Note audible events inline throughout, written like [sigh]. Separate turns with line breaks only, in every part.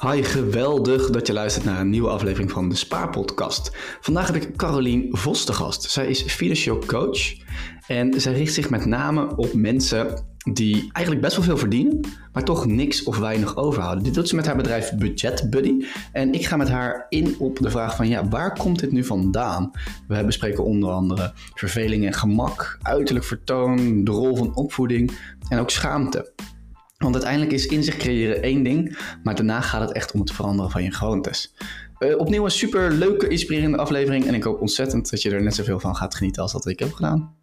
Hi, geweldig dat je luistert naar een nieuwe aflevering van de Spaarpodcast. Vandaag heb ik Carolien Vos te gast. Zij is financieel coach en zij richt zich met name op mensen die eigenlijk best wel veel verdienen, maar toch niks of weinig overhouden. Dit doet ze met haar bedrijf Budget Buddy. En ik ga met haar in op de vraag van, ja, waar komt dit nu vandaan? We bespreken onder andere verveling en gemak, uiterlijk vertoon, de rol van opvoeding en ook schaamte. Want uiteindelijk is inzicht creëren één ding, maar daarna gaat het echt om het veranderen van je gewoontes. Uh, opnieuw een super leuke, inspirerende aflevering en ik hoop ontzettend dat je er net zoveel van gaat genieten als dat ik heb gedaan.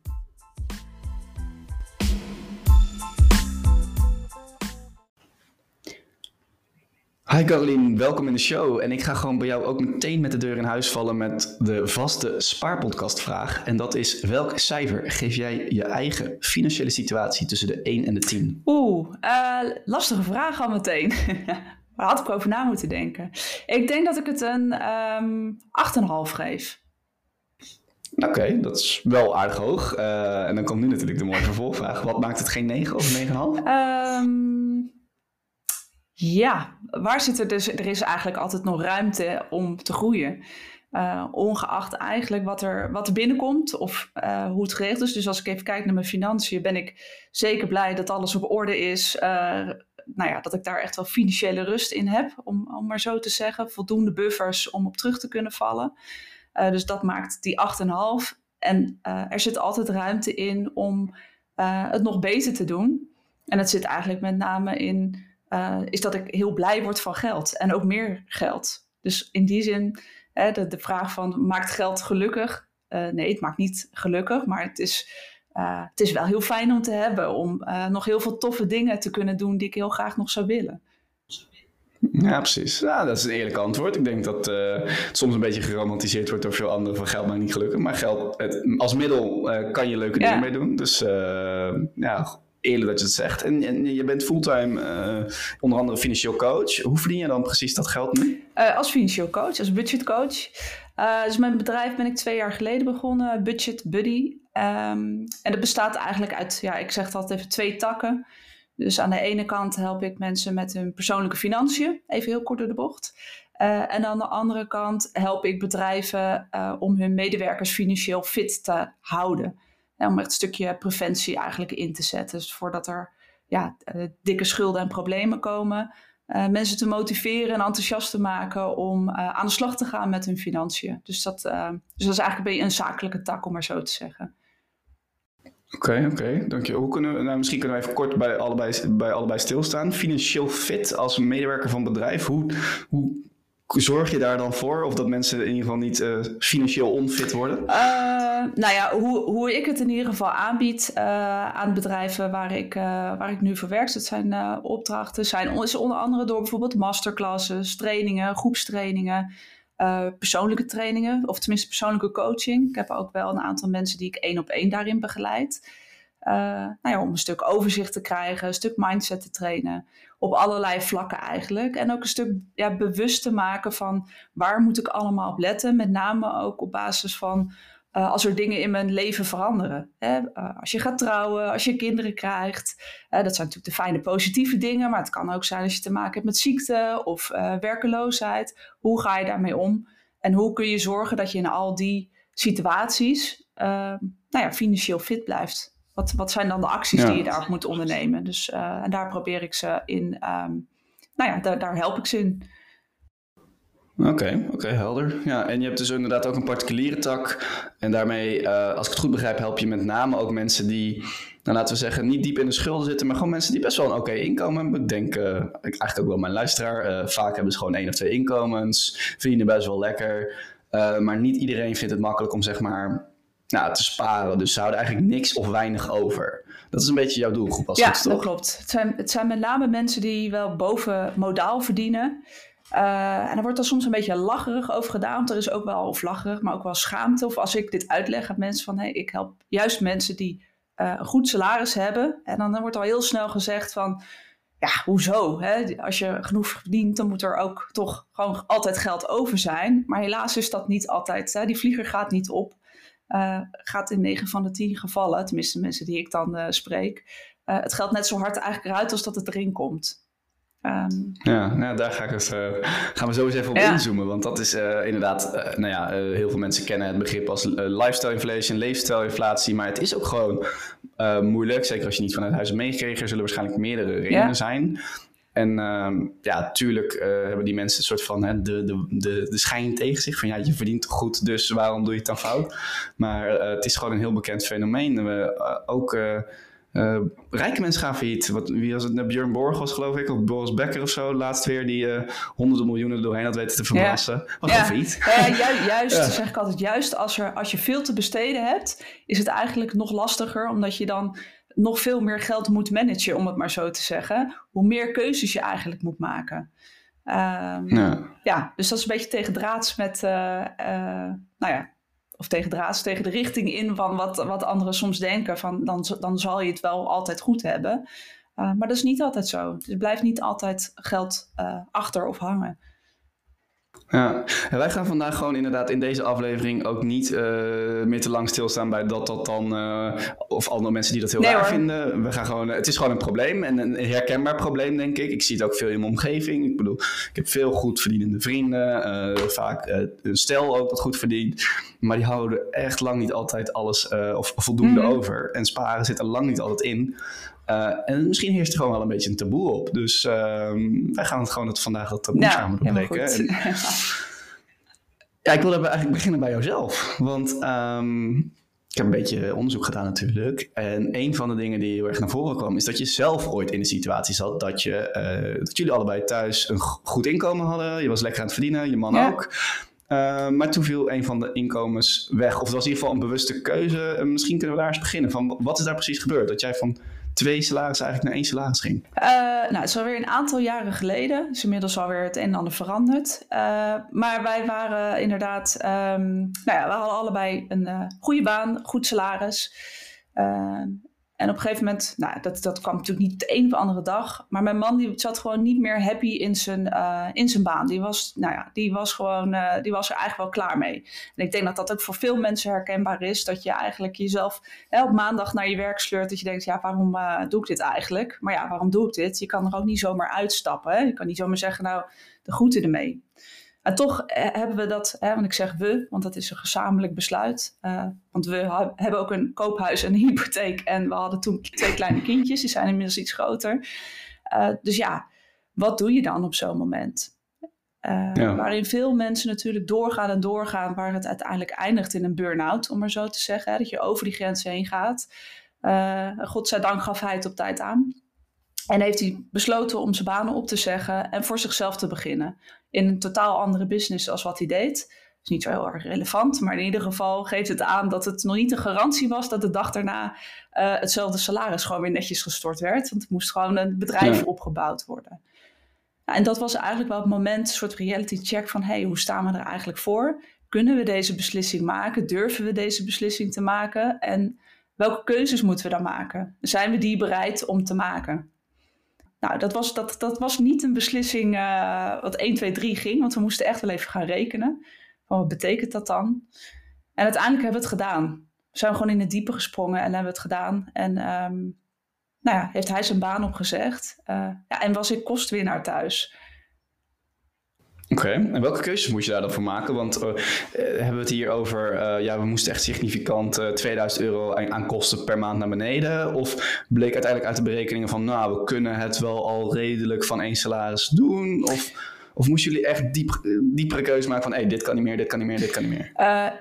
Hi Caroline, welkom in de show. En ik ga gewoon bij jou ook meteen met de deur in huis vallen met de vaste spaarpodcastvraag. En dat is, welk cijfer geef jij je eigen financiële situatie tussen de 1 en de 10?
Oeh, uh, lastige vraag al meteen. [laughs] Waar had ik over na moeten denken? Ik denk dat ik het een um, ehm, 8,5 geef.
Oké, dat is wel aardig hoog. Uh, en dan komt nu natuurlijk de mooie vervolgvraag. Wat maakt het geen 9 of 9,5?
Um, ja, waar zit er dus? Er is eigenlijk altijd nog ruimte om te groeien. Uh, ongeacht eigenlijk wat er, wat er binnenkomt of uh, hoe het geregeld is. Dus als ik even kijk naar mijn financiën, ben ik zeker blij dat alles op orde is. Uh, nou ja, dat ik daar echt wel financiële rust in heb, om, om maar zo te zeggen. Voldoende buffers om op terug te kunnen vallen. dus dat maakt die 8,5. En er zit altijd ruimte in om het nog beter te doen. En het zit eigenlijk met name in uh, is dat ik heel blij word van geld en ook meer geld. Dus in die zin, hè, de, de vraag van maakt geld gelukkig? Uh, nee, het maakt niet gelukkig, maar het is, uh, het is wel heel fijn om te hebben. Om nog heel veel toffe dingen te kunnen doen die ik heel graag nog zou willen.
Ja, precies. Ja, dat is een eerlijk antwoord. Ik denk dat het soms een beetje geromantiseerd wordt door veel anderen van geld maakt niet gelukkig. Maar geld, het, als middel kan je leuke dingen mee doen. Dus ja, eerlijk dat je het zegt. En, en je bent fulltime uh, onder andere financieel coach. Hoe verdien je dan precies dat geld nu?
Uh, als financieel coach, als budgetcoach. Uh, dus mijn bedrijf ben ik twee jaar geleden begonnen, Budget Buddy. Um, en dat bestaat eigenlijk uit, ja, ik zeg het altijd even, twee takken. Dus aan de ene kant help ik mensen met hun persoonlijke financiën, even heel kort door de bocht. En aan de andere kant help ik bedrijven om hun medewerkers financieel fit te houden om een stukje preventie eigenlijk in te zetten. Dus voordat er ja, eh, dikke schulden en problemen komen. Uh, mensen te motiveren en enthousiast te maken om uh, aan de slag te gaan met hun financiën. Dus dat, dus dat is eigenlijk een zakelijke tak, om maar zo te zeggen.
Oké, oké, okay, dank je. Hoe kunnen we, nou, misschien kunnen we even kort bij allebei, bij allebei stilstaan. Financieel fit als medewerker van bedrijf, hoe, hoe Zorg je daar dan voor? Of dat mensen in ieder geval niet uh, financieel onfit worden? Uh,
nou ja, hoe, hoe ik het in ieder geval aanbied uh, aan bedrijven waar ik, waar ik nu voor werk. Dat zijn opdrachten. Zijn, is onder andere door bijvoorbeeld masterclasses, trainingen, groepstrainingen. persoonlijke trainingen, of tenminste persoonlijke coaching. Ik heb ook wel een aantal mensen die ik één op één daarin begeleid. Nou ja, om een stuk overzicht te krijgen, een stuk mindset te trainen op allerlei vlakken eigenlijk. En ook een stuk ja, bewust te maken van waar moet ik allemaal op letten. Met name ook op basis van uh, als er dingen in mijn leven veranderen. Hè? Uh, als je gaat trouwen, als je kinderen krijgt. Dat zijn natuurlijk de fijne positieve dingen. Maar het kan ook zijn als je te maken hebt met ziekte of werkeloosheid. Hoe ga je daarmee om? En hoe kun je zorgen dat je in al die situaties nou ja, financieel fit blijft? Wat, wat zijn dan de acties die je daarop moet ondernemen? Dus uh, en daar probeer ik ze in, um, nou ja, daar, daar help ik ze in.
Oké, okay, oké, okay, helder. Ja, en je hebt dus inderdaad ook een particuliere tak. En daarmee, uh, als ik het goed begrijp, help je met name ook mensen die, nou laten we zeggen, niet diep in de schulden zitten, maar gewoon mensen die best wel een oké okay inkomen hebben. Ik denk, uh, eigenlijk ook wel mijn luisteraar, uh, vaak hebben ze gewoon één of twee inkomens, verdienen best wel lekker. maar niet iedereen vindt het makkelijk om zeg maar nou, te sparen. Dus ze houden eigenlijk niks of weinig over. Dat is een beetje jouw doelgroep als
ja,
het,
toch? dat klopt. Het zijn, het zijn met name mensen die wel boven modaal verdienen. Uh, en er wordt er soms een beetje lacherig over gedaan. Want er is ook wel, of lacherig, maar ook wel schaamte. Of als ik dit uitleg aan mensen van... Hey, ik help juist mensen die uh, een goed salaris hebben. En dan, dan wordt al heel snel gezegd van... Ja, hoezo? Hè? Als je genoeg verdient, dan moet er ook toch gewoon altijd geld over zijn. Maar helaas is dat niet altijd. Hè? Die vlieger gaat niet op. Uh, gaat in 9 van de 10 gevallen, tenminste mensen die ik dan uh, spreek, uh, het geld net zo hard eigenlijk eruit als dat het erin komt. Ehm,
ja, nou, daar ga ik uh, gaan we zo eens even op inzoomen. Want dat is uh, inderdaad, uh, nou ja, heel veel mensen kennen het begrip als lifestyle inflation, leefstijlinflatie. Maar het is ook gewoon moeilijk. Zeker als je niet vanuit huis meegekregen. Er zullen waarschijnlijk meerdere redenen ja. zijn. En uh, ja, tuurlijk hebben die mensen een soort van hè, de, de, de, de schijn tegen zich. Van ja, je verdient toch goed, dus waarom doe je het dan fout? Maar het is gewoon een heel bekend fenomeen. We, ook uh, rijke mensen gaan failliet. Wat, wie was het? Björn Borg was geloof ik, of Boris Becker of zo. Laatst weer die uh, honderden miljoenen doorheen had weten te verbrassen. Ja. Was ja. failliet.
Ja, ju juist, ja. zeg ik altijd. Juist als, er, als je veel te besteden hebt, is het eigenlijk nog lastiger. Omdat je dan nog veel meer geld moet managen, om het maar zo te zeggen. Hoe meer keuzes je eigenlijk moet maken. Um, ja. ja. dus dat is een beetje tegen draads met, uh, nou ja, of tegen draads, tegen de richting in van wat, wat anderen soms denken. Van dan, dan zal je het wel altijd goed hebben. Uh, maar dat is niet altijd zo. Er blijft niet altijd geld achter of hangen.
Ja, en wij gaan vandaag gewoon inderdaad in deze aflevering ook niet uh, meer te lang stilstaan bij dat dat dan, uh, of andere mensen die dat heel nee, raar vinden. We gaan gewoon, het is gewoon een probleem en een herkenbaar probleem, denk ik. Ik zie het ook veel in mijn omgeving. Ik bedoel, ik heb veel goed verdienende vrienden, uh, vaak een stel ook dat goed verdient. Maar die houden echt lang niet altijd alles of voldoende mm -hmm. over. En sparen zit er lang niet altijd in. Uh, en misschien heerst er gewoon wel een beetje een taboe op. Dus uh, wij gaan het gewoon het vandaag dat taboe samen doorbreken. En, [laughs] ja, ik wilde eigenlijk beginnen bij jouzelf. Want um, ik heb een beetje onderzoek gedaan natuurlijk. En een van de dingen die heel erg naar voren kwam... is dat je zelf ooit in de situatie zat... dat, je, uh, dat jullie allebei thuis een goed inkomen hadden. Je was lekker aan het verdienen, je man ja. ook. Uh, maar toen viel een van de inkomens weg. Of het was in ieder geval een bewuste keuze. Uh, misschien kunnen we daar eens beginnen. Van, wat is daar precies gebeurd? Dat jij van twee salarissen eigenlijk naar één salaris ging?
Uh, nou, het is alweer een aantal jaren geleden. Dus inmiddels alweer het een en ander veranderd. Uh, maar wij waren inderdaad... Um, nou ja, we hadden allebei een uh, goede baan, goed salaris. En op een gegeven moment, nou, dat, dat kwam natuurlijk niet de een of andere dag. Maar mijn man die zat gewoon niet meer happy in zijn, uh, in zijn baan. Die was, nou ja, die was gewoon, uh, die was er eigenlijk wel klaar mee. En ik denk dat dat ook voor veel mensen herkenbaar is. Dat je eigenlijk jezelf hè, op maandag naar je werk sleurt. Dat je denkt, ja, waarom uh, doe ik dit eigenlijk? Maar ja, waarom doe ik dit? Je kan er ook niet zomaar uitstappen. Hè? Je kan niet zomaar zeggen, nou, de groeten ermee. En toch hebben we dat, hè, want ik zeg we, want dat is een gezamenlijk besluit. Uh, want we hebben ook een koophuis en een hypotheek. En we hadden toen twee kleine kindjes, die zijn inmiddels iets groter. Uh, dus ja, wat doe je dan op zo'n moment? Uh, ja. Waarin veel mensen natuurlijk doorgaan en doorgaan, waar het uiteindelijk eindigt in een burn-out, om maar zo te zeggen. Hè, dat je over die grenzen heen gaat. godzijdank gaf hij het op tijd aan. En heeft hij besloten om zijn banen op te zeggen en voor zichzelf te beginnen. In een totaal andere business als wat hij deed. Dat is niet zo heel erg relevant, maar in ieder geval geeft het aan dat het nog niet een garantie was dat de dag daarna uh, hetzelfde salaris gewoon weer netjes gestort werd. Want het moest gewoon een bedrijf ja. opgebouwd worden. Nou, en dat was eigenlijk wel het moment, een soort reality check van hey, hoe staan we er eigenlijk voor? Kunnen we deze beslissing maken? Durven we deze beslissing te maken? En welke keuzes moeten we dan maken? Zijn we die bereid om te maken? Nou, dat was, dat, dat was niet een beslissing uh, wat 1, 2, 3 ging, want we moesten echt wel even gaan rekenen. Wat betekent dat dan? En uiteindelijk hebben we het gedaan. We zijn gewoon in het diepe gesprongen en hebben we het gedaan. En um, nou ja, heeft hij zijn baan opgezegd. Uh, ja, en was ik kostwinnaar thuis.
Oké, en welke keuzes moet je daar dan voor maken? Want uh, hebben we het hier over, uh, ja, we moesten echt significant uh, 2000 euro aan, kosten per maand naar beneden? Of bleek uiteindelijk uit de berekeningen van, nou, we kunnen het wel al redelijk van één salaris doen? Of of moesten jullie echt diep, diepere keuze maken van hey, dit kan niet meer, dit kan niet meer, dit kan niet meer?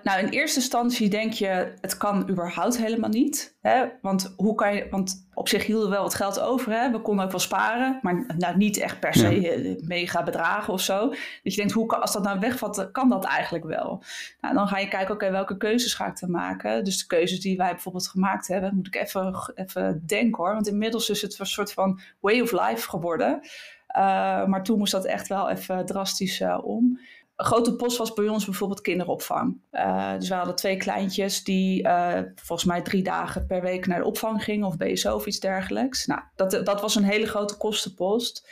Nou, in eerste instantie denk je, het kan überhaupt helemaal niet. Hè? Want, hoe kan je, want op zich hielden we wel wat geld over. Hè? We konden ook wel sparen, maar nou, niet echt per se ja. mega bedragen of zo. Dat je denkt, hoe kan, als dat nou wegvalt, kan dat eigenlijk wel? Nou, dan ga je kijken, oké, okay, welke keuzes ga ik dan maken? Dus de keuzes die wij bijvoorbeeld gemaakt hebben, moet ik even, even denken hoor. Want inmiddels is het een soort van way of life geworden. Uh, maar toen moest dat echt wel even drastisch uh, om. Een grote post was bij ons bijvoorbeeld kinderopvang. Uh, dus we hadden twee kleintjes die volgens mij drie dagen per week naar de opvang gingen of BSO of iets dergelijks. Nou, dat, dat was een hele grote kostenpost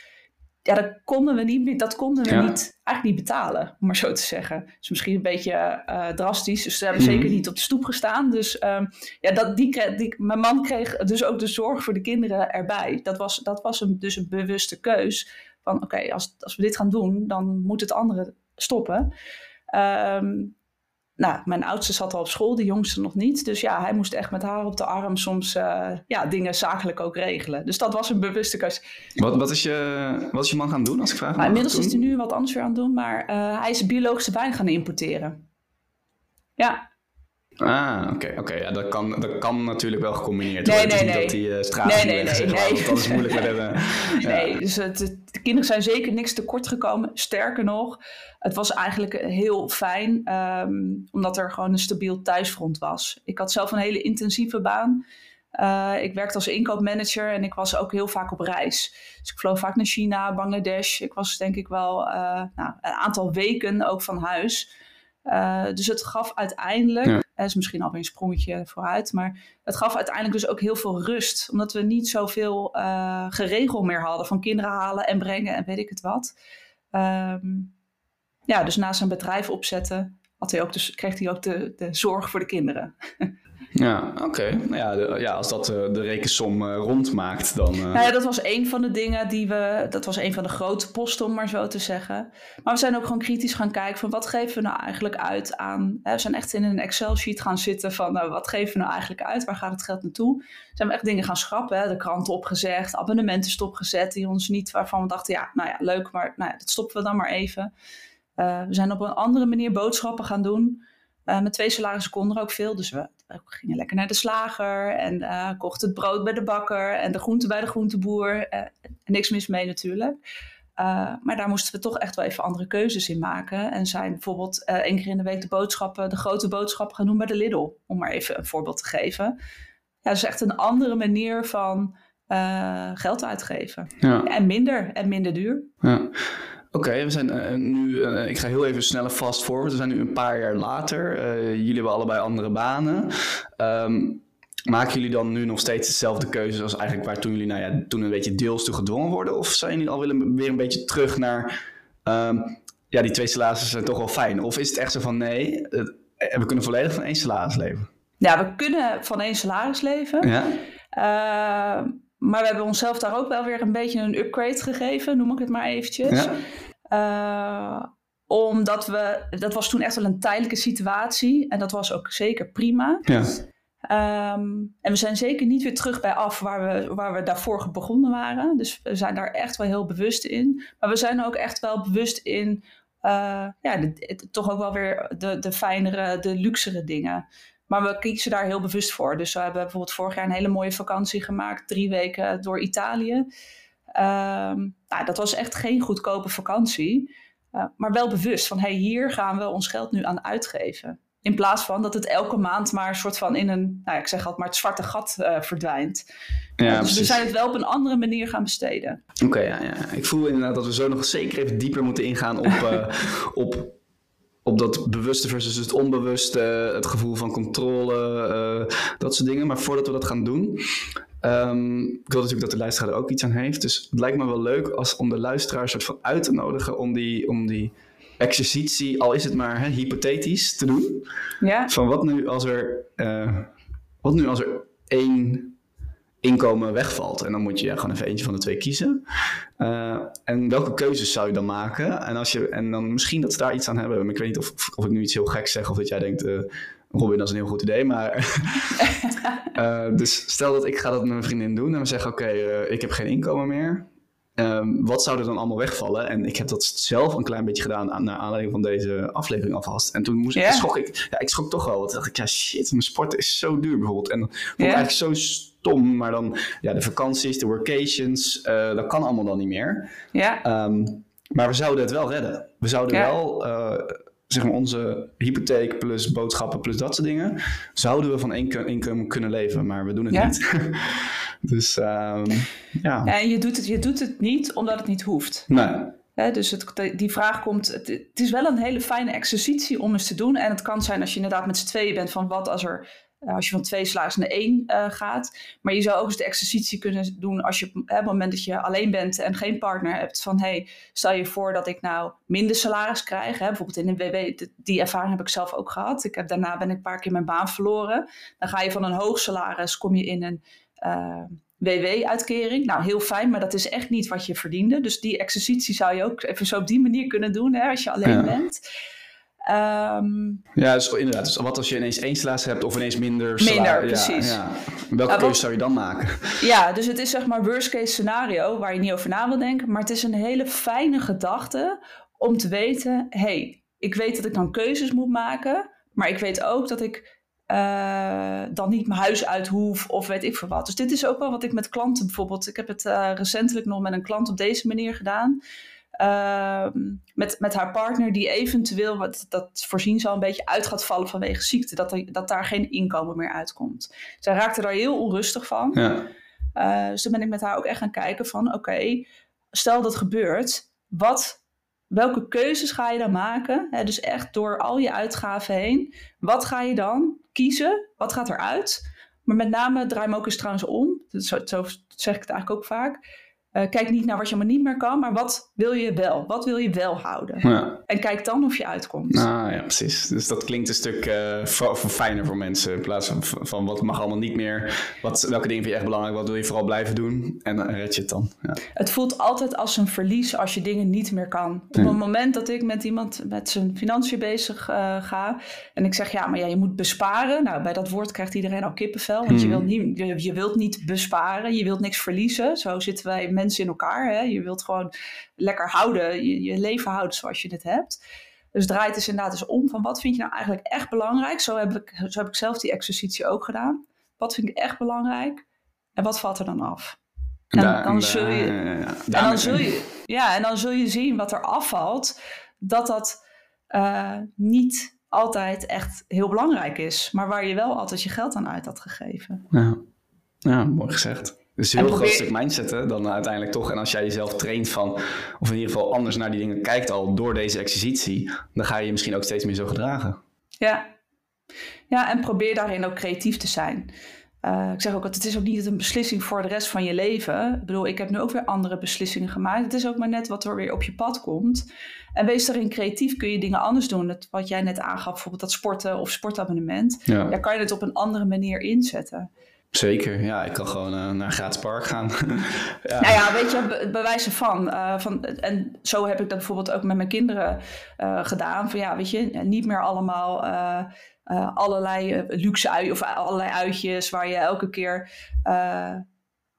ja, dat konden we niet, dat konden we ja. niet, eigenlijk niet betalen, om maar zo te zeggen. Dus misschien een beetje uh, drastisch. Dus ze hebben mm. zeker niet op de stoep gestaan. Dus um, ja, dat, die, die, mijn man kreeg dus ook de zorg voor de kinderen erbij. Dat was, dat was een, dus een bewuste keus. van oké, als, als we dit gaan doen, dan moet het andere stoppen. Ehm, nou, mijn oudste zat al op school, de jongste nog niet. Dus ja, hij moest echt met haar op de arm soms uh, ja, dingen zakelijk ook regelen. Dus dat was een bewuste keuze.
Wat, wat, is, je, wat is je man gaan doen als ik vraag?
Nou, inmiddels is hij nu wat anders weer aan het doen, maar uh, hij is biologische wijn gaan importeren. Ja,
Ah, oké. oké. Ja, dat, kan, dat kan natuurlijk wel gecombineerd worden. Nee, nee, nee. dat die uh, straat nee, nee, nee, nee. dat is moeilijk met hebben. [laughs]
Ja. Nee, dus het, de kinderen zijn zeker niks tekort gekomen. Sterker nog, het was eigenlijk heel fijn, um, omdat er gewoon een stabiel thuisfront was. Ik had zelf een hele intensieve baan. Uh, ik werkte als inkoopmanager en ik was ook heel vaak op reis. Dus ik vloog vaak naar China, Bangladesh. Ik was denk ik wel uh, nou, een aantal weken ook van huis. Uh, dus het gaf uiteindelijk, ja. Dat is misschien alweer een sprongetje vooruit, maar het gaf uiteindelijk dus ook heel veel rust. Omdat we niet zoveel uh, geregeld meer hadden van kinderen halen en brengen en weet ik het wat. Um, ja, dus naast zijn bedrijf opzetten had hij ook dus, kreeg hij ook de, de zorg voor de kinderen. [laughs]
Ja, oké. Nou ja, ja, als dat uh, de rekensom uh, rondmaakt, dan... Uh...
Nou ja, dat was een van de dingen die we... Dat was een van de grote posten, om maar zo te zeggen. Maar we zijn ook gewoon kritisch gaan kijken van wat geven we nou eigenlijk uit aan... Hè, we zijn echt in een Excel-sheet gaan zitten van nou, wat geven we nou eigenlijk uit? Waar gaat het geld naartoe? Zijn we echt dingen gaan schrappen, hè? de kranten opgezegd, abonnementen stopgezet die ons niet... Waarvan we dachten, ja, nou ja, leuk, maar nou ja, dat stoppen we dan maar even. we zijn op een andere manier boodschappen gaan doen... Uh, met twee salarissen konden er ook veel. Dus we, we, gingen lekker naar de slager en uh, kochten het brood bij de bakker en de groenten bij de groenteboer. Uh, niks mis mee natuurlijk. maar daar moesten we toch echt wel even andere keuzes in maken. En zijn bijvoorbeeld één keer in de week de boodschappen, de grote boodschappen gaan doen bij de Lidl. Om maar even een voorbeeld te geven. Ja, dat is echt een andere manier van geld uitgeven. Ja. En minder en minder duur.
Ja. Oké, we zijn uh, nu, uh, ik ga heel even sneller fast forward. We zijn nu een paar jaar later. Uh, jullie hebben allebei andere banen. Um, maken jullie dan nu nog steeds dezelfde keuzes als eigenlijk waar toen jullie nou ja, toen een beetje deels toe gedwongen worden? Of zijn jullie al willen weer een beetje terug naar, um, ja, die twee salarissen zijn toch wel fijn? Of is het echt zo van nee, we kunnen volledig van één salaris leven?
Ja, we kunnen van één salaris leven. Ja. Ehm, maar we hebben onszelf daar ook wel weer een beetje een upgrade gegeven, noem ik het maar eventjes. Ja. Uh, omdat we, dat was toen echt wel een tijdelijke situatie en dat was ook zeker prima. Ja. Um, en we zijn zeker niet weer terug bij af waar we, waar we daarvoor begonnen waren. Dus we zijn daar echt wel heel bewust in. Maar we zijn ook echt wel bewust in, uh, ja, de, toch ook wel weer de, de fijnere, de luxere dingen. Maar we kiezen daar heel bewust voor. Dus we hebben bijvoorbeeld vorig jaar een hele mooie vakantie gemaakt. Drie weken door Italië. Um, nou, dat was echt geen goedkope vakantie. Uh, maar wel bewust van, hey, hier gaan we ons geld nu aan uitgeven. In plaats van dat het elke maand maar een soort van in een, nou, ik zeg altijd maar het zwarte gat uh, verdwijnt. Ja, dus we zijn het wel op een andere manier gaan besteden.
Oké, okay, ja, ja. ik voel inderdaad dat we zo nog zeker even dieper moeten ingaan op, uh, [laughs] op op dat bewuste versus het onbewuste, het gevoel van controle, uh, dat soort dingen. Maar voordat we dat gaan doen, um, ik wil natuurlijk dat de luisteraar er ook iets aan heeft. Dus het lijkt me wel leuk als, om de luisteraar soort van uit te nodigen om die, om die exercitie, al is het maar hè, hypothetisch, te doen. Ja. Van wat nu als er, uh, wat nu als er één inkomen wegvalt. En dan moet je ja, gewoon even eentje van de twee kiezen. Uh, en welke keuzes zou je dan maken? En, als je, en dan misschien dat ze daar iets aan hebben. ik weet niet of, of ik nu iets heel geks zeg of dat jij denkt... Uh, Robin, dat is een heel goed idee, maar... uh, [laughs] dus stel dat ik ga dat met mijn vriendin doen en we zeggen... oké, okay, ik heb geen inkomen meer. Um, wat zou er dan allemaal wegvallen? En ik heb dat zelf een klein beetje gedaan aan, naar aanleiding van deze aflevering alvast. En toen moest yeah. ik, schrok ik, ja, ik schrok toch wel. Want dacht ik, ja shit, mijn sport is zo duur bijvoorbeeld. En dan vond yeah. eigenlijk zo stom. Maar dan, ja, de vakanties, de workations, uh, dat kan allemaal dan niet meer. Ja. Um, maar we zouden het wel redden. We zouden wel, uh, zeg maar, onze hypotheek plus boodschappen plus dat soort dingen, zouden we van één inkomen kunnen leven. Maar we doen het ja. niet. [laughs] dus, um, ja.
En je doet, het, je doet het niet omdat het niet hoeft.
Nee.
He, dus het, die vraag komt, het, het, is wel een hele fijne exercitie om eens te doen. En het kan zijn als je inderdaad met z'n tweeën bent van wat als er als je van twee slagers naar één uh, gaat. Maar je zou ook eens de exercitie kunnen doen als je op het moment dat je alleen bent en geen partner hebt. Van hey, stel je voor dat ik nou minder salaris krijg. Hè? Bijvoorbeeld in een WW, die ervaring heb ik zelf ook gehad. Ik heb, daarna ben ik een paar keer mijn baan verloren. Dan ga je van een hoog salaris, kom je in een uh, WW-uitkering. Nou, heel fijn, maar dat is echt niet wat je verdiende. Dus die exercitie zou je ook even zo op die manier kunnen doen hè, als je alleen bent.
Ehm, ja, dus inderdaad. Dus wat als je ineens één salaris hebt of ineens minder
Minder, precies.
Ja, Welke keuze zou je dan maken?
Ja, dus het is zeg maar worst case scenario waar je niet over na wil denken. Maar het is een hele fijne gedachte om te weten... hey, ik weet dat ik dan keuzes moet maken. Maar ik weet ook dat ik uh, dan niet mijn huis uit hoef of weet ik veel wat. Dus dit is ook wel wat ik met klanten bijvoorbeeld... Ik heb het uh, recentelijk nog met een klant op deze manier gedaan... Uh, met, met haar partner die eventueel, wat, dat voorzien zal, een beetje uit gaat vallen vanwege ziekte. Dat, er, dat daar geen inkomen meer uitkomt. Zij raakte daar heel onrustig van. Ja. Uh, dus toen ben ik met haar ook echt gaan kijken van, oké, stel dat gebeurt, wat, welke keuzes ga je dan maken? dus echt door al je uitgaven heen. Wat ga je dan kiezen? Wat gaat eruit? Maar met name, draai me ook eens trouwens om. Zo, zo zeg ik het eigenlijk ook vaak uh, kijk niet naar wat je maar niet meer kan, maar wat wil je wel? Wat wil je wel houden? Ja. En kijk dan of je uitkomt.
Nou ja, precies. Dus dat klinkt een stuk uh, fijner voor mensen. In plaats van, van wat mag allemaal niet meer. Wat, welke dingen vind je echt belangrijk? Wat wil je vooral blijven doen? En dan red je het dan. Ja.
Het voelt altijd als een verlies als je dingen niet meer kan. Op het moment dat ik met iemand met zijn financiën bezig uh, ga. En ik zeg ja, maar ja, je moet besparen. Nou, bij dat woord krijgt iedereen al kippenvel. Want je, hmm. wilt niet, je, je wilt niet besparen. Je wilt niks verliezen. Zo zitten wij mensen in elkaar. Hè? Je wilt gewoon lekker houden, je, je leven houden zoals je dit hebt. Dus draai het dus inderdaad eens om van wat vind je nou eigenlijk echt belangrijk. Zo heb ik, zo heb ik zelf die exercitie ook gedaan. Wat vind ik echt belangrijk en wat valt er dan af? En dan, zul je, en dan zul je, ja, en dan zul je zien wat er afvalt, dat dat uh, niet altijd echt heel belangrijk is, maar waar je wel altijd je geld aan uit had gegeven.
Ja, ja mooi gezegd. Dus heel groot stuk mindset dan uiteindelijk toch. En als jij jezelf traint van, of in ieder geval anders naar die dingen kijkt al door deze exercitie, dan ga je je misschien ook steeds meer zo gedragen.
Ja, ja en probeer daarin ook creatief te zijn. Uh, ik zeg ook dat het is ook niet een beslissing voor de rest van je leven. Ik bedoel, ik heb nu ook weer andere beslissingen gemaakt. Het is ook maar net wat er weer op je pad komt. En wees daarin creatief, kun je dingen anders doen. Wat jij net aangaf, bijvoorbeeld dat sporten of sportabonnement. Ja. ja. kan je het op een andere manier inzetten.
Zeker, ja, ik kan gewoon uh, naar Gratis Park gaan. [laughs]
ja. Nou ja, weet je, bewijzen van, uh, van. En zo heb ik dat bijvoorbeeld ook met mijn kinderen uh, gedaan. Van ja, weet je, niet meer allemaal allerlei luxe uit of allerlei uitjes waar je elke keer.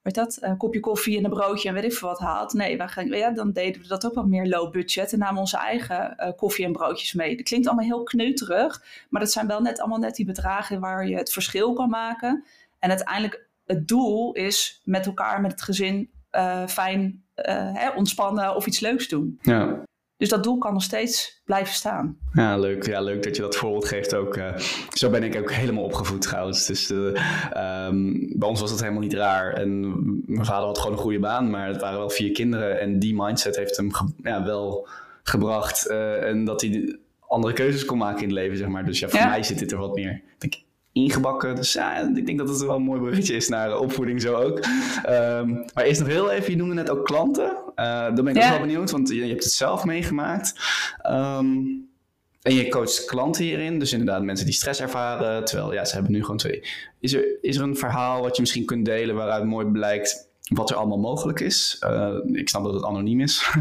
Weet dat, een kopje koffie en een broodje en weet ik wat haalt. Nee, wij gaan, ja, dan deden we dat ook wat meer low budget en namen onze eigen koffie en broodjes mee. Dat klinkt allemaal heel kneuterig, maar dat zijn wel net allemaal net die bedragen waar je het verschil kan maken. En uiteindelijk het doel is met elkaar, met het gezin, uh, fijn uh, hè, ontspannen of iets leuks doen. Ja. Dus dat doel kan nog steeds blijven staan.
Ja, leuk. Ja, leuk dat je dat voorbeeld geeft ook. Uh, zo ben ik ook helemaal opgevoed trouwens. Dus um, bij ons was dat helemaal niet raar. En mijn vader had gewoon een goede baan, maar het waren wel vier kinderen. En die mindset heeft hem ja, wel gebracht. en dat hij andere keuzes kon maken in het leven, zeg maar. Dus ja, voor mij zit dit er wat meer, denk ingebakken. Dus ja, ik denk dat het wel een mooi bruggetje is naar opvoeding zo ook. Um, maar eerst nog heel even, je noemde net ook klanten. Uh, daar ben ik ook wel benieuwd, want je, je, hebt het zelf meegemaakt. Um, en je coacht klanten hierin, dus inderdaad mensen die stress ervaren, terwijl ja, ze hebben nu gewoon twee. Is er, is er een verhaal wat je misschien kunt delen waaruit mooi blijkt wat er allemaal mogelijk is. Uh, ik snap dat het anoniem is.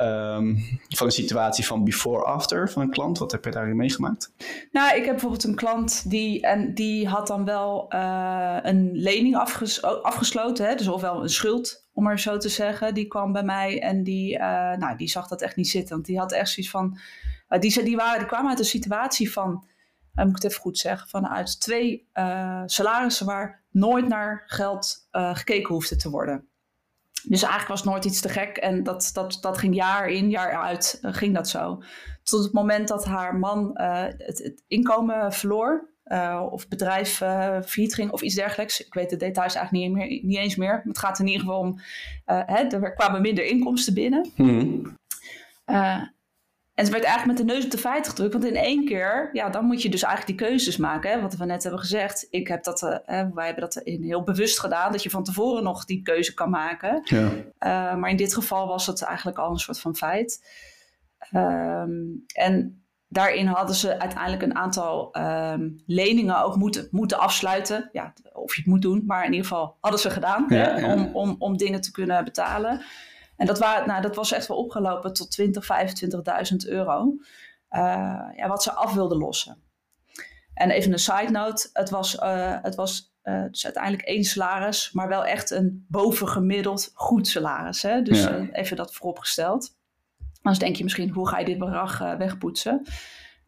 um, [laughs] van een situatie van before-after van een klant. Wat heb je daarin meegemaakt?
Nou, ik heb bijvoorbeeld een klant die, en die had dan wel uh, een lening afges afgesloten. Hè? Dus ofwel een schuld, om maar zo te zeggen. Die kwam bij mij en die, uh, nou, die zag dat echt niet zitten. Want die had echt zoiets van... die, die, waren, die kwamen uit een situatie van... moet ik het even goed zeggen. Vanuit twee salarissen waar nooit naar geld uh, gekeken hoefde te worden. Dus eigenlijk was nooit iets te gek en dat, dat, dat ging jaar in, jaar uit, uh, ging dat zo. Tot het moment dat haar man uh, het, het, inkomen verloor, of bedrijf failliet ging of iets dergelijks. Ik weet de details eigenlijk niet, meer, niet eens meer. Het gaat in ieder geval om, hè, er kwamen minder inkomsten binnen. Mm. En ze werd eigenlijk met de neus op de feiten gedrukt. Want in één keer, ja, dan moet je dus eigenlijk die keuzes maken. Hè, wat we net hebben gezegd. Ik heb dat, uh, wij hebben dat in heel bewust gedaan. Dat je van tevoren nog die keuze kan maken. Ja. Uh, maar in dit geval was het eigenlijk al een soort van feit. Um, en daarin hadden ze uiteindelijk een aantal ehm, leningen ook moeten, moeten afsluiten. Ja, of je het moet doen, maar in ieder geval hadden ze gedaan hè, Om, om, om dingen te kunnen betalen. En dat, waren, nou, dat was echt wel opgelopen tot 20, 25.000 euro. Uh, ja, wat ze af wilden lossen. En even een side note: het was, uh, het was uh, dus uiteindelijk één salaris, maar wel echt een bovengemiddeld goed salaris. Hè? Dus even dat vooropgesteld. Dan denk je misschien, hoe ga je dit bedrag wegpoetsen?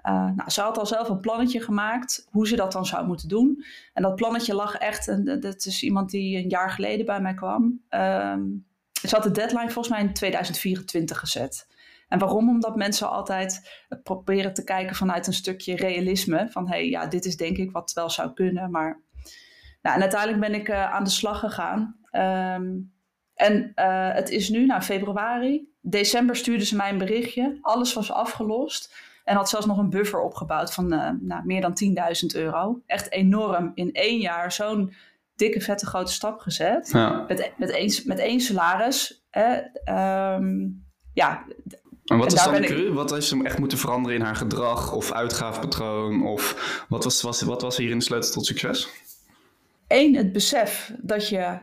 Nou, ze had al zelf een plannetje gemaakt hoe ze dat dan zou moeten doen. En dat plannetje lag echt, en dat is iemand die een jaar geleden bij mij kwam. Um, ze had de deadline volgens mij in 2024 gezet. En waarom? Omdat mensen altijd proberen te kijken vanuit een stukje realisme. Van hé, hey, ja, dit is denk ik wat wel zou kunnen. Maar nou, en uiteindelijk ben ik uh, aan de slag gegaan. Um, en uh, het is nu, nou, februari. December stuurde ze mij een berichtje. Alles was afgelost. En had zelfs nog een buffer opgebouwd van nou, meer dan 10.000 euro. Echt enorm. In één jaar zo'n dikke, vette, grote stap gezet. Ja. Met, met, één, met één salaris. Hè, um, ja.
En wat, is dan ik... wat heeft ze echt moeten veranderen in haar gedrag of uitgaafpatroon? Of wat was, was, wat was hierin de sleutel tot succes?
Eén, het besef dat je uh,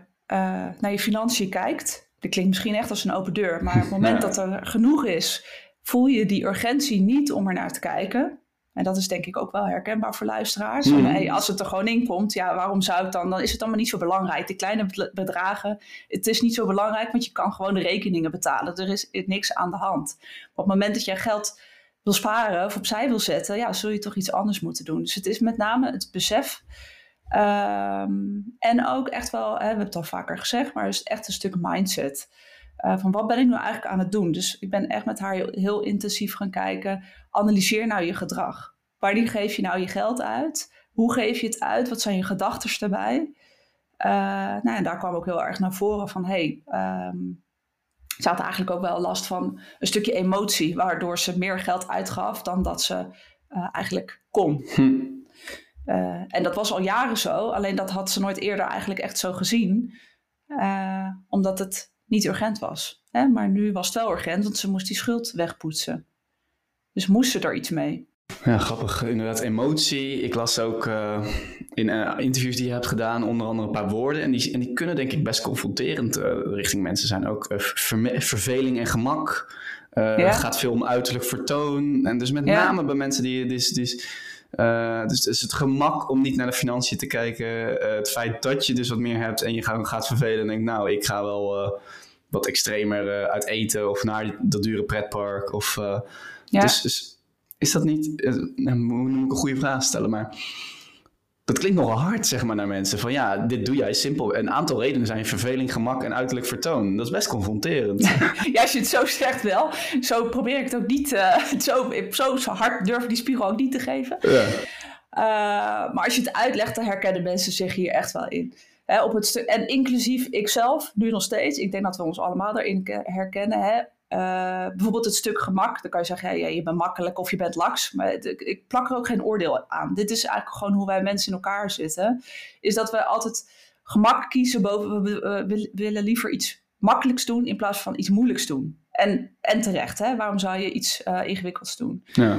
naar je financiën kijkt. Dat klinkt misschien echt als een open deur, maar op het moment [laughs] dat er genoeg is, voel je die urgentie niet om er naar te kijken. En dat is denk ik ook wel herkenbaar voor luisteraars. Mm. Hey, als het er gewoon in komt, ja, waarom zou ik dan? Dan is het allemaal niet zo belangrijk. Die kleine bedragen, het is niet zo belangrijk, want je kan gewoon de rekeningen betalen. Er is niks aan de hand. op het moment dat jij geld wil sparen of opzij wil zetten, ja, zul je toch iets anders moeten doen. Dus het is met name het besef Um, en ook echt wel, hè, we hebben het al vaker gezegd, maar het is echt een stuk mindset. Uh, van wat ben ik nu eigenlijk aan het doen? Dus ik ben echt met haar heel, heel, intensief gaan kijken. Analyseer nou je gedrag. Wanneer geef je nou je geld uit? Hoe geef je het uit? Wat zijn je gedachten erbij? Uh, nou, en daar kwam ook heel erg naar voren van... hey, um, ze had eigenlijk ook wel last van een stukje emotie... waardoor ze meer geld uitgaf dan dat ze uh, eigenlijk kon. Hm. En dat was al jaren zo, alleen dat had ze nooit eerder eigenlijk echt zo gezien, omdat het niet urgent was. Hè? Maar nu was het wel urgent, want ze moest die schuld wegpoetsen. Dus moest ze er iets mee.
Ja, grappig. Inderdaad, emotie. Ik las ook uh, in interviews die je hebt gedaan, onder andere een paar woorden. En die, en die kunnen denk ik best confronterend richting mensen zijn. Ook verveling en gemak. Ja? Het gaat veel om uiterlijk vertoon. En dus met ja. name bij mensen die... Dus, dus, uh, dus, dus, het gemak om niet naar de financiën te kijken. Uh, het feit dat je dus wat meer hebt en je gaat, gaat vervelen en denkt, nou, ik ga wel uh, wat extremer uit eten of naar dat dure pretpark. Of, ja. dus, dus, is dat niet, nou, moet ik een goede vraag stellen, maar dat klinkt nogal hard, zeg maar, naar mensen. Van ja, dit doe jij simpel. Een aantal redenen zijn verveling, gemak en uiterlijk vertoon. Dat is best confronterend. [laughs]
ja, als je het zo zegt wel. Zo probeer ik het ook niet. Uh, zo, [laughs] zo, zo hard durf ik die spiegel ook niet te geven. Ja. Uh, maar als je het uitlegt, dan herkennen mensen zich hier echt wel in. Hè, op het en inclusief ikzelf, nu nog steeds. Ik denk dat we ons allemaal daarin herkennen. Hè. Uh, bijvoorbeeld het stuk gemak, dan kan je zeggen, ja, je bent makkelijk of je bent laks. Maar het, ik plak er ook geen oordeel aan. Dit is eigenlijk gewoon hoe wij mensen in elkaar zitten. Is dat we altijd gemak kiezen boven, we, we willen liever iets makkelijks doen in plaats van iets moeilijks doen. En, en terecht, hè? waarom zou je iets uh, ingewikkelds doen? Ja.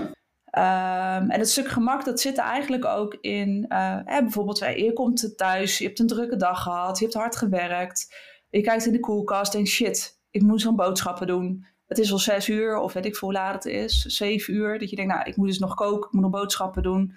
Um, en het stuk gemak, dat zit er eigenlijk ook in, uh, hè, bijvoorbeeld, je komt thuis, je hebt een drukke dag gehad, je hebt hard gewerkt, je kijkt in de koelkast en shit, ik moet zo'n boodschappen doen. Het is al zes uur, of weet ik veel hoe laat het is, zeven uur. Dat je denkt, nou, ik moet dus nog koken, ik moet nog boodschappen doen.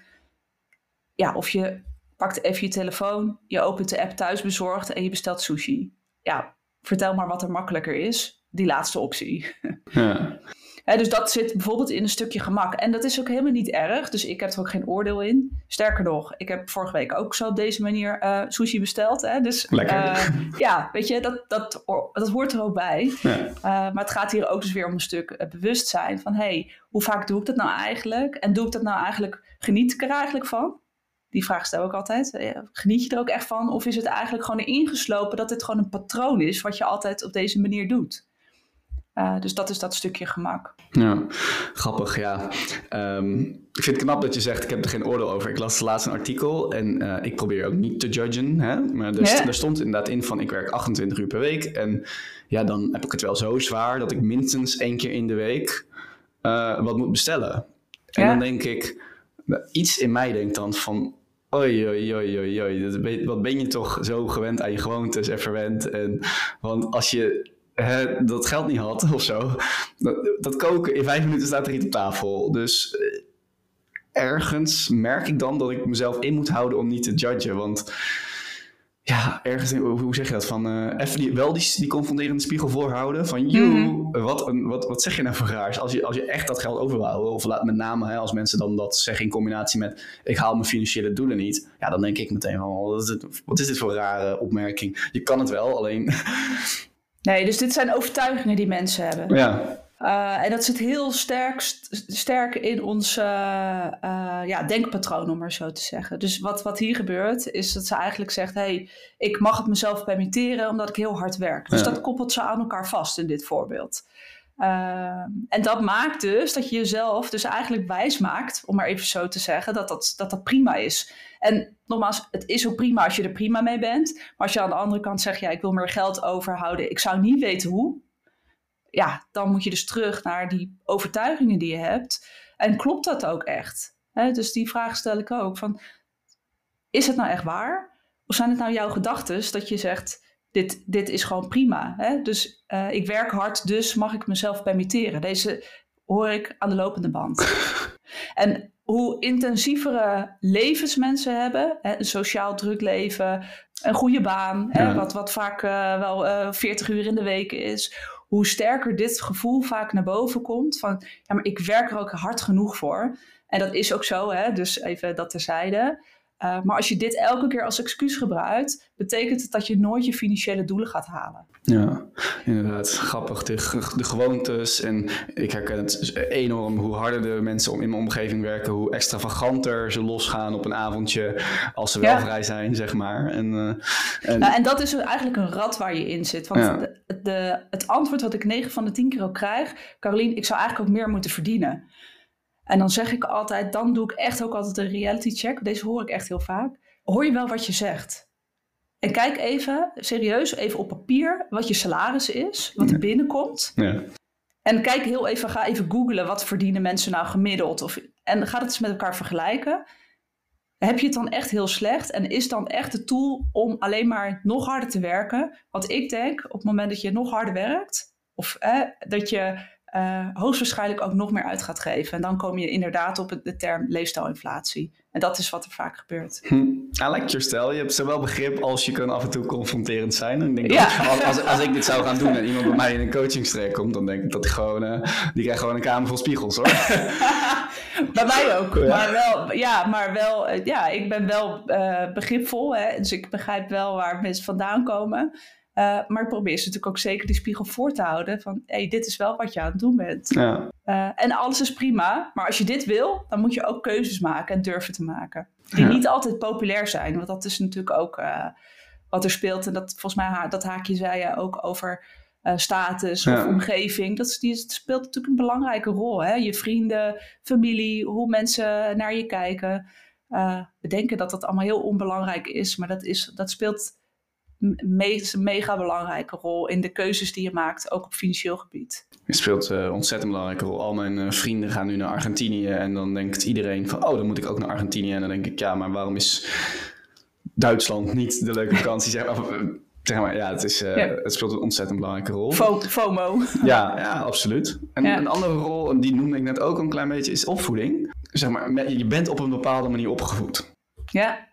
Ja, of je pakt even je telefoon, je opent de app thuisbezorgd en je bestelt sushi. Ja, vertel maar wat er makkelijker is. Die laatste optie. [laughs] Ja dus dat zit bijvoorbeeld in een stukje gemak. En dat is ook helemaal niet erg. Dus ik heb er ook geen oordeel in. Sterker nog, ik heb vorige week ook zo op deze manier uh, sushi besteld. Hè? Dus,
Lekker. Uh,
ja, weet je, dat, dat, dat hoort er ook bij. Ja. Uh, maar het gaat hier ook dus weer om een stuk bewustzijn. Van, hé, hey, hoe vaak doe ik dat nou eigenlijk? En doe ik dat nou eigenlijk, geniet ik er eigenlijk van? Die vraag stel ik altijd. Geniet je er ook echt van? Of is het eigenlijk gewoon ingeslopen dat dit gewoon een patroon is... wat je altijd op deze manier doet? Uh, dus dat is dat stukje gemak.
Ja, grappig, ja. Um, ik vind het knap dat je zegt, ik heb er geen oordeel over. Ik las laatst een artikel en uh, ik probeer ook niet te judgen. Hè? Maar er, ja. er, stond inderdaad in van, ik werk 28 uur per week. En ja, dan heb ik het wel zo zwaar dat ik minstens één keer in de week uh, wat moet bestellen. En dan denk ik, iets in mij denkt dan van, Oei, oei, oei, oei, oei. Wat ben je toch zo gewend aan je gewoontes en verwend. En, want als je dat geld niet had of zo, dat, dat, koken, in vijf minuten staat er iets op tafel. Dus eh, ergens merk ik dan dat ik mezelf in moet houden om niet te judgen. Want ja, ergens, hoe zeg je dat? Van uh, even die, wel die, die confronterende spiegel voorhouden. Van, joh, mhm. wat, wat, wat zeg je nou voor raars? Als je, als je echt dat geld over wil houden, of laat met name hè, als mensen dan dat zeggen in combinatie met ik haal mijn financiële doelen niet. Ja, dan denk ik meteen van, wat is dit, wat is dit voor een rare opmerking? Je kan het wel, alleen...
Nee, dus dit zijn overtuigingen die mensen hebben.
Ja.
Uh, en dat zit heel sterk, sterk in ons uh, ja, denkpatroon, om maar zo te zeggen. Dus wat, wat hier gebeurt, is dat ze eigenlijk zegt: hey, ik mag het mezelf permitteren omdat ik heel hard werk. Dus dat koppelt ze aan elkaar vast in dit voorbeeld. En dat maakt dus dat je jezelf dus eigenlijk wijs maakt, om maar even zo te zeggen, dat dat, dat, dat prima is. En nogmaals, het is ook prima als je er prima mee bent. Maar als je aan de andere kant zegt: ja, ik wil meer geld overhouden, ik zou niet weten hoe ja, dan moet je dus terug naar die overtuigingen die je hebt. En klopt dat ook echt? dus die vraag stel ik ook. Van, is het nou echt waar? Of zijn het nou jouw gedachten dat je zegt, dit, dit is gewoon prima. Hè? Dus uh, ik werk hard, dus mag ik mezelf permitteren. Deze hoor ik aan de lopende band. [laughs] en hoe intensievere levens mensen hebben, hè, een sociaal druk leven, een goede baan, hè, wat, wat vaak uh, wel uh, eh, 40 uur in de week is, hoe sterker dit gevoel vaak naar boven komt van, ja, maar ik werk er ook hard genoeg voor. En dat is ook zo, hè? dus even dat terzijde. Uh, maar als je dit elke keer als excuus gebruikt, betekent het dat je nooit je financiële doelen gaat halen.
Ja, inderdaad. Grappig. De, de gewoontes. En ik herken het enorm hoe harder de mensen in mijn omgeving werken, hoe extravaganter ze losgaan op een avondje als ze wel vrij zijn, zeg maar. En,
uh, en... Nou, en dat is eigenlijk een rat waar je in zit. Want de, de, het antwoord wat ik 9 van de 10 keer ook krijg, Carolien, ik zou eigenlijk ook meer moeten verdienen. En dan zeg ik altijd, dan doe ik echt ook altijd een reality check. Deze hoor ik echt heel vaak. Hoor je wel wat je zegt? En kijk even, serieus, even op papier wat je salaris is, wat er binnenkomt.
Ja.
En kijk heel even, ga even googlen wat verdienen mensen nou gemiddeld. Of, en ga het eens met elkaar vergelijken. Heb je het dan echt heel slecht? En is dan echt de tool om alleen maar nog harder te werken? Want ik denk, op het moment dat je nog harder werkt, of dat je uh, hoogstwaarschijnlijk ook nog meer uit gaat geven. En dan kom je inderdaad op de term leefstijlinflatie. En dat is wat er vaak gebeurt.
Hm. I like your style. Je hebt zowel begrip als je kan af en toe confronterend zijn. En ik denk ja. dat als, als, ik dit zou gaan doen en iemand bij mij in een coachingstreek komt, dan denk ik dat hij gewoon, uh, die krijgt gewoon een kamer vol spiegels hoor. [laughs]
bij mij ook. Ja. Maar wel, ja, maar wel, uh, ja, ik ben wel begripvol. Hè? Dus ik begrijp wel waar mensen vandaan komen. Uh, maar probeer ze natuurlijk ook zeker die spiegel voor te houden. Van, hé, hey, dit is wel wat je aan het doen bent.
Ja.
Uh, en alles is prima. Maar als je dit wil, dan moet je ook keuzes maken en durven te maken. Die niet altijd populair zijn. Want dat is natuurlijk ook uh, wat er speelt. En dat volgens mij, dat haakje zei je ook over status of omgeving. Dat, die, speelt natuurlijk een belangrijke rol. Hè? Je vrienden, familie, hoe mensen naar je kijken. we denken dat dat allemaal heel onbelangrijk is. Maar dat, is, dat speelt me een mega belangrijke rol in de keuzes die je maakt, ook op financieel gebied.
Het speelt een uh, ontzettend belangrijke rol. Al mijn uh, vrienden gaan nu naar Argentinië en dan denkt iedereen van, oh, dan moet ik ook naar Argentinië. En dan denk ik, ja, maar waarom is Duitsland niet de leuke vakantie? zeg, maar, eh, [laughs] zeg maar, ja, het, is, uh, ja. het speelt een ontzettend belangrijke rol.
FOMO. [laughs]
Ja, ja absoluut. En ja. een andere rol, en die noemde ik net ook een klein beetje, is opvoeding. Zeg maar, je bent op een bepaalde manier opgevoed.
Ja.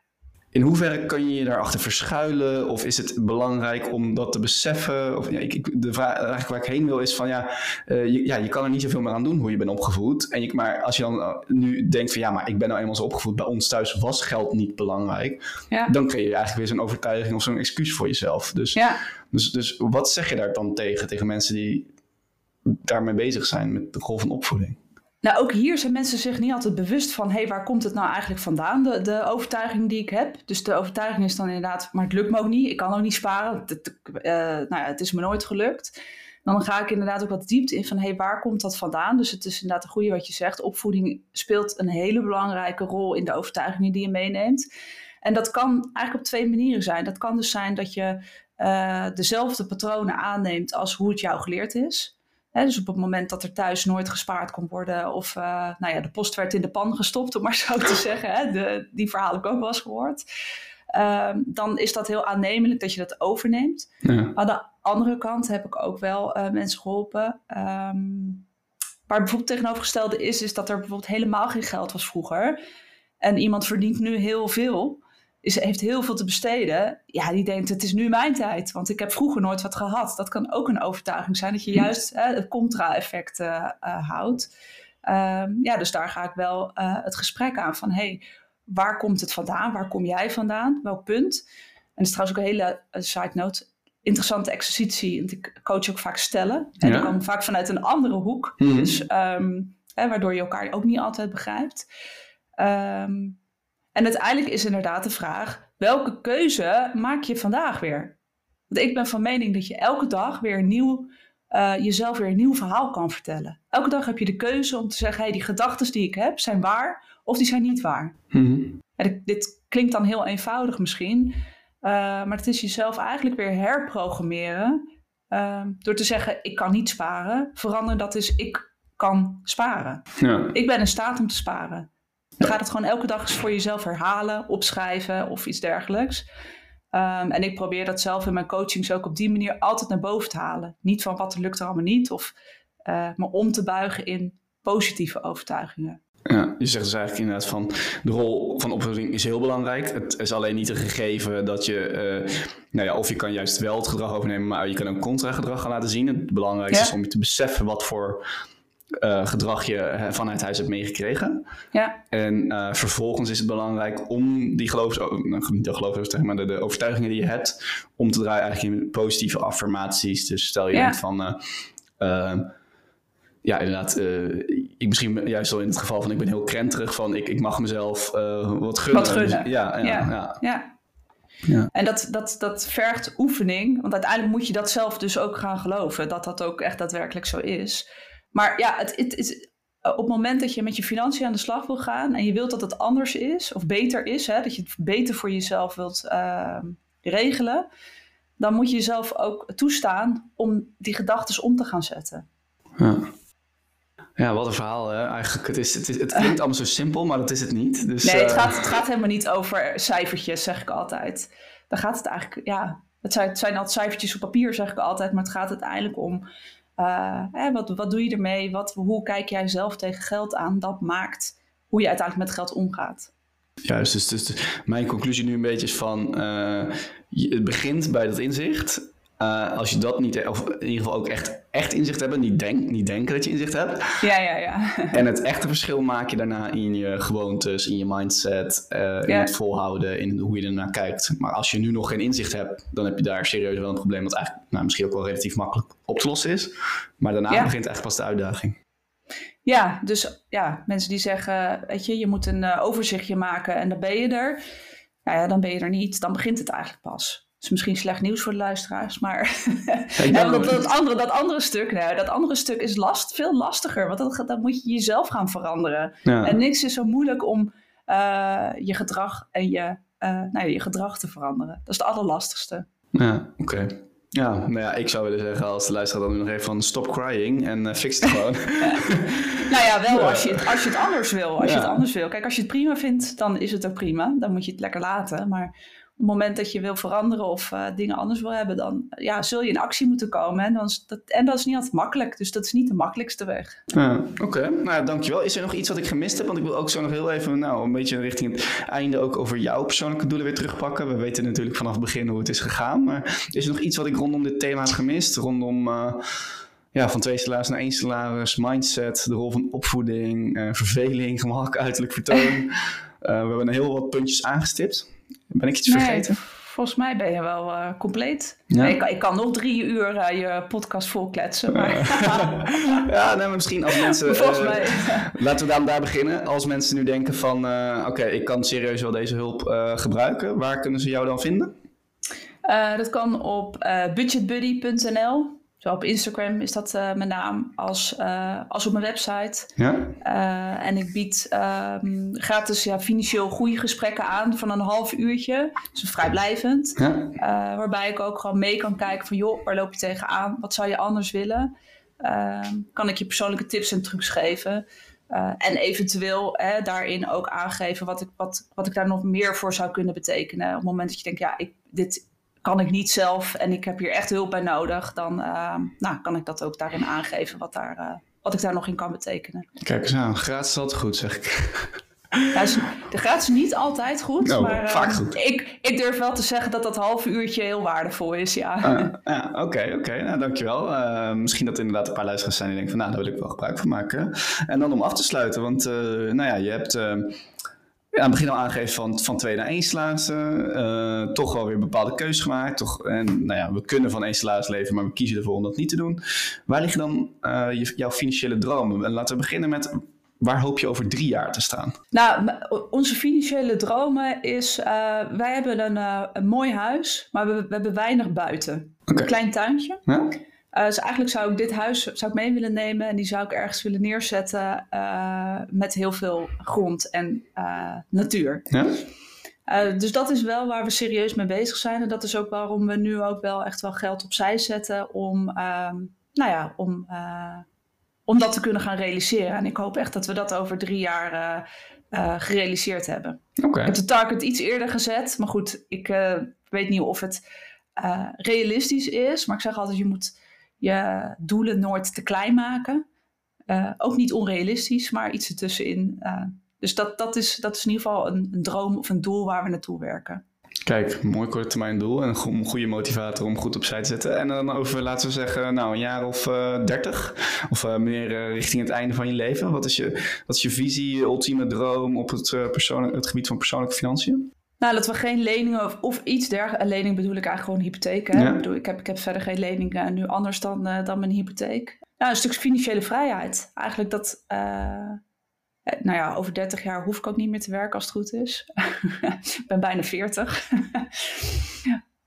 In hoeverre kan je je daarachter verschuilen? Of is het belangrijk om dat te beseffen? Of, ja, ik, de vraag eigenlijk waar ik heen wil is van ja, uh, je, ja, je kan er niet zoveel meer aan doen hoe je bent opgevoed. En je, maar als je dan eh, nu denkt van ja, maar ik ben nou eenmaal zo opgevoed, bij ons thuis was geld niet belangrijk.
Ja.
Dan creëer je eigenlijk weer zo'n overtuiging of zo'n excuus voor jezelf. Dus,
ja.
dus, dus wat zeg je daar dan tegen? Tegen mensen die daarmee bezig zijn met de rol van opvoeding?
Nou, ook hier zijn mensen zich niet altijd bewust van, hé, hey, waar komt het nou eigenlijk vandaan, de, de overtuiging die ik heb. Dus de overtuiging is dan inderdaad, maar het lukt me ook niet, ik kan ook niet sparen, het, uh, nou ja, het is me nooit gelukt. Dan ga ik inderdaad ook wat diepte in van, hé, hey, waar komt dat vandaan? Dus het is inderdaad een goede wat je zegt, opvoeding speelt een hele belangrijke rol in de overtuigingen die je meeneemt. En dat kan eigenlijk op twee manieren zijn. Dat kan dus zijn dat je uh, dezelfde patronen aanneemt als hoe het jou geleerd is. Dus op het moment dat er thuis nooit gespaard kon worden, of uh, nou ja, de post werd in de pan gestopt, om maar zo te [laughs] zeggen. Hè, de, die heb ik ook wel eens gehoord. Um, dan is dat heel aannemelijk dat je dat overneemt. Ja. Aan de andere kant heb ik ook wel uh, mensen geholpen. Um, waar bijvoorbeeld tegenovergestelde is, is dat er bijvoorbeeld helemaal geen geld was vroeger. En iemand verdient nu heel veel is, heeft heel veel te besteden. Ja, die denkt het is nu mijn tijd, want ik heb vroeger nooit wat gehad. Dat kan ook een overtuiging zijn, dat je hm. juist hè, het contra-effect uh, houdt. Um, ja, dus daar ga ik wel uh, het gesprek aan van, hey, waar komt het vandaan? Waar kom jij vandaan? Welk punt? En dat is trouwens ook een hele side note, interessante exercitie. Want ik coach ook vaak stellen. En ja. komen vaak vanuit een andere hoek. Mm -hmm. Dus um, hè, waardoor je elkaar ook niet altijd begrijpt. Um, en uiteindelijk is inderdaad de vraag: welke keuze maak je vandaag weer? Want ik ben van mening dat je elke dag weer een nieuw, uh, jezelf weer een nieuw verhaal kan vertellen. Elke dag heb je de keuze om te zeggen: hey, die gedachten die ik heb zijn waar of die zijn niet waar. Mm dit, dit, klinkt dan heel eenvoudig misschien, uh, maar het is jezelf eigenlijk weer herprogrammeren. Uh, door te zeggen: ik kan niet sparen. Verander dat is: ik kan sparen. Ja. Ik ben in staat om te sparen. Gaat het gewoon elke dag eens voor jezelf herhalen, opschrijven of iets dergelijks. Um, en ik probeer dat zelf in mijn coachings ook op die manier altijd naar boven te halen. Niet van wat er lukt er allemaal niet, of, uh, maar om te buigen in positieve overtuigingen.
Ja, je zegt dus eigenlijk inderdaad van de rol van opvoeding is heel belangrijk. Het is alleen niet een gegeven dat je, uh, nou ja, of je kan juist wel het gedrag overnemen, maar je kan ook contra-gedrag gaan laten zien. Het belangrijkste is om je te beseffen wat voor uh, gedrag je vanuit huis hebt meegekregen. Ja. En uh, vervolgens is het belangrijk om die geloofs, nou, niet de geloofs, maar de, de, overtuigingen die je hebt, om te draaien eigenlijk in positieve affirmaties. Dus stel je ja. van, uh, ja, inderdaad, ik misschien juist wel in het geval van ik ben heel krenterig van ik, ik mag mezelf wat gunnen.
Wat gunnen.
Dus, ja, ja, ja. ja.
ja. Ja. En dat, dat, dat vergt oefening, want uiteindelijk moet je dat zelf dus ook gaan geloven, dat dat ook echt daadwerkelijk zo is. Maar ja, het, het, het, op het moment dat je met je financiën aan de slag wil gaan en je wilt dat het anders is of beter is, hè, dat je het beter voor jezelf wilt uh, regelen, dan moet je jezelf ook toestaan om die gedachten om te gaan zetten.
Ja. Ja, wat een verhaal. Hè? Eigenlijk, het, is, het, is, het klinkt allemaal zo simpel, maar dat is het niet. Dus,
nee, het, uh... gaat, het gaat helemaal niet over cijfertjes, zeg ik altijd. Dan gaat het eigenlijk, ja, het zijn, het zijn altijd cijfertjes op papier, zeg ik altijd, maar het gaat uiteindelijk om uh, wat, wat doe je ermee? Wat, hoe kijk jij zelf tegen geld aan? Dat maakt hoe je uiteindelijk met geld omgaat.
Juist, dus, dus mijn conclusie nu een beetje is van... Uh, het begint bij dat inzicht. Uh, als je dat niet, of in ieder geval ook echt, echt inzicht hebben, niet, denk, niet denken dat je inzicht hebt.
Ja, ja, ja. [laughs]
en het echte verschil maak je daarna in je gewoontes, in je mindset, uh, ja. in het volhouden, in hoe je ernaar kijkt. Maar als je nu nog geen inzicht hebt, dan heb je daar serieus wel een probleem, wat eigenlijk nou, misschien ook wel relatief makkelijk op te lossen is. Maar daarna ja. begint eigenlijk pas de uitdaging.
Ja, dus ja, mensen die zeggen, weet je, je moet een uh, overzichtje maken en dan ben je er. Nou ja, dan ben je er niet, dan begint het eigenlijk pas is misschien slecht nieuws voor de luisteraars, maar [laughs] ja, [laughs] dat, dat, andere, dat andere stuk, nou, dat andere stuk is last, veel lastiger, want dat, dat moet je jezelf gaan veranderen. Ja. En niks is zo moeilijk om uh, je gedrag en je, uh, nou, je gedrag te veranderen. Dat is het allerlastigste.
Ja, oké. Okay. Ja, nou ja, ik zou willen zeggen als de luisteraar dan nu nog even van stop crying en uh, fix het [laughs] gewoon.
nou ja, wel als je, het, als je het anders wil. Als ja. je het anders wil. Kijk, als je het prima vindt, dan is het ook prima. Dan moet je het lekker laten. Maar het moment dat je wil veranderen of uh, dingen anders wil hebben, dan ja, zul je in actie moeten komen. En, dan is dat, en dat is niet altijd makkelijk, dus dat is niet de makkelijkste weg.
Ja, Oké, okay. nou dankjewel. Is er nog iets wat ik gemist heb? Want ik wil ook zo nog heel even, nou, een beetje richting het einde ook over jouw persoonlijke doelen weer terugpakken. We weten natuurlijk vanaf het begin hoe het is gegaan. Maar is er nog iets wat ik rondom dit thema heb gemist? Rondom... Uh, ja, van twee salaris naar één salaris, mindset, de rol van opvoeding, uh, verveling, gemak, uiterlijk vertoon. [laughs] we hebben een heel wat puntjes aangestipt. Ben ik iets nee, vergeten?
Volgens mij ben je wel uh, compleet. Ja. Ik, ik, kan nog drie uur uh, je podcast volkletsen. Maar... [laughs]
ja, nee, maar misschien als mensen... [laughs] Volgens mij. [laughs] laten we dan daar beginnen. Als mensen nu denken van... Oké, ik kan serieus wel deze hulp gebruiken. Waar kunnen ze jou dan vinden?
dat kan op budgetbuddy.nl. Zo op Instagram is dat uh, mijn naam, als, uh, als op mijn website. Ja. Uh, en ik bied um, gratis ja, financieel goede gesprekken aan van een half uurtje. Dus vrijblijvend. Ja. waarbij ik ook gewoon mee kan kijken van joh, waar loop je tegenaan? Wat zou je anders willen? ehm, kan ik je persoonlijke tips en trucs geven. Eh, en eventueel hè, daarin ook aangeven wat ik, wat, wat ik daar nog meer voor zou kunnen betekenen. Op het moment dat je denkt, ja, ik, dit kan ik niet zelf en ik heb hier echt hulp bij nodig, dan ehm, nou, kan ik dat ook daarin aangeven wat, daar, eh, wat ik daar nog in kan betekenen.
Kijk eens aan, gratis is altijd goed, zeg ik.
Ja, de gratis is niet altijd goed,
Oh,
maar
vaak
ehm,
goed.
Ik, ik durf wel te zeggen dat dat half uurtje heel waardevol is, ja.
Ah, ja, Oké, oké. Nou, dankjewel. Eh, misschien dat er inderdaad een paar luisteraars zijn die denken van... nou, daar wil ik wel gebruik van maken. En dan om af te sluiten, want eh, nou ja, je hebt... ja, aan het begin al aangegeven van, van twee naar één salaris. eh, toch wel weer een bepaalde keuze gemaakt. Toch, en nou ja, we kunnen van één salaris leven, maar we kiezen ervoor om dat niet te doen. Waar liggen dan eh, jouw financiële dromen? En laten we beginnen met, waar hoop je over drie jaar te staan?
Nou, onze financiële dromen is, eh, wij hebben een, een mooi huis, maar we, we hebben weinig buiten. Een klein tuintje.
Ja?
Eh, dus eigenlijk zou ik dit huis zou ik mee willen nemen en die zou ik ergens willen neerzetten eh, met heel veel grond en eh, natuur.
Ja?
Dus dat is wel waar we serieus mee bezig zijn. En dat is ook waarom we nu ook wel echt wel geld opzij zetten om, ehm, nou ja, om, om dat te kunnen gaan realiseren. En ik hoop echt dat we dat over drie jaar gerealiseerd hebben.
Oké.
Ik heb de target iets eerder gezet, maar goed, ik weet niet of het realistisch is. Maar ik zeg altijd, je moet je doelen nooit te klein maken. Eh, ook niet onrealistisch, maar iets ertussenin. Eh, dus dat, dat, is, dat is in ieder geval een, een droom of een doel waar we naartoe werken.
Kijk, mooi korte termijn doel en een go- een goede motivator om goed opzij te zetten. En dan over, laten we zeggen, nou, een jaar of dertig. of eh, meer eh, richting het einde van je leven. Wat is je, wat is je visie, je ultieme droom op het, eh, persoonlijk, het gebied van persoonlijke financiën?
Nou, dat we geen leningen of, of iets dergelijks. Lening bedoel ik eigenlijk gewoon hypotheek. Hè?
Ja.
Ik, bedoel, ik, heb, ik heb verder geen lening eh, nu anders dan, eh, dan mijn hypotheek. Nou, een stuk financiële vrijheid. Eigenlijk dat. eh, eh, nou ja, over 30 jaar hoef ik ook niet meer te werken als het goed is. [laughs] ik ben bijna 40. [laughs]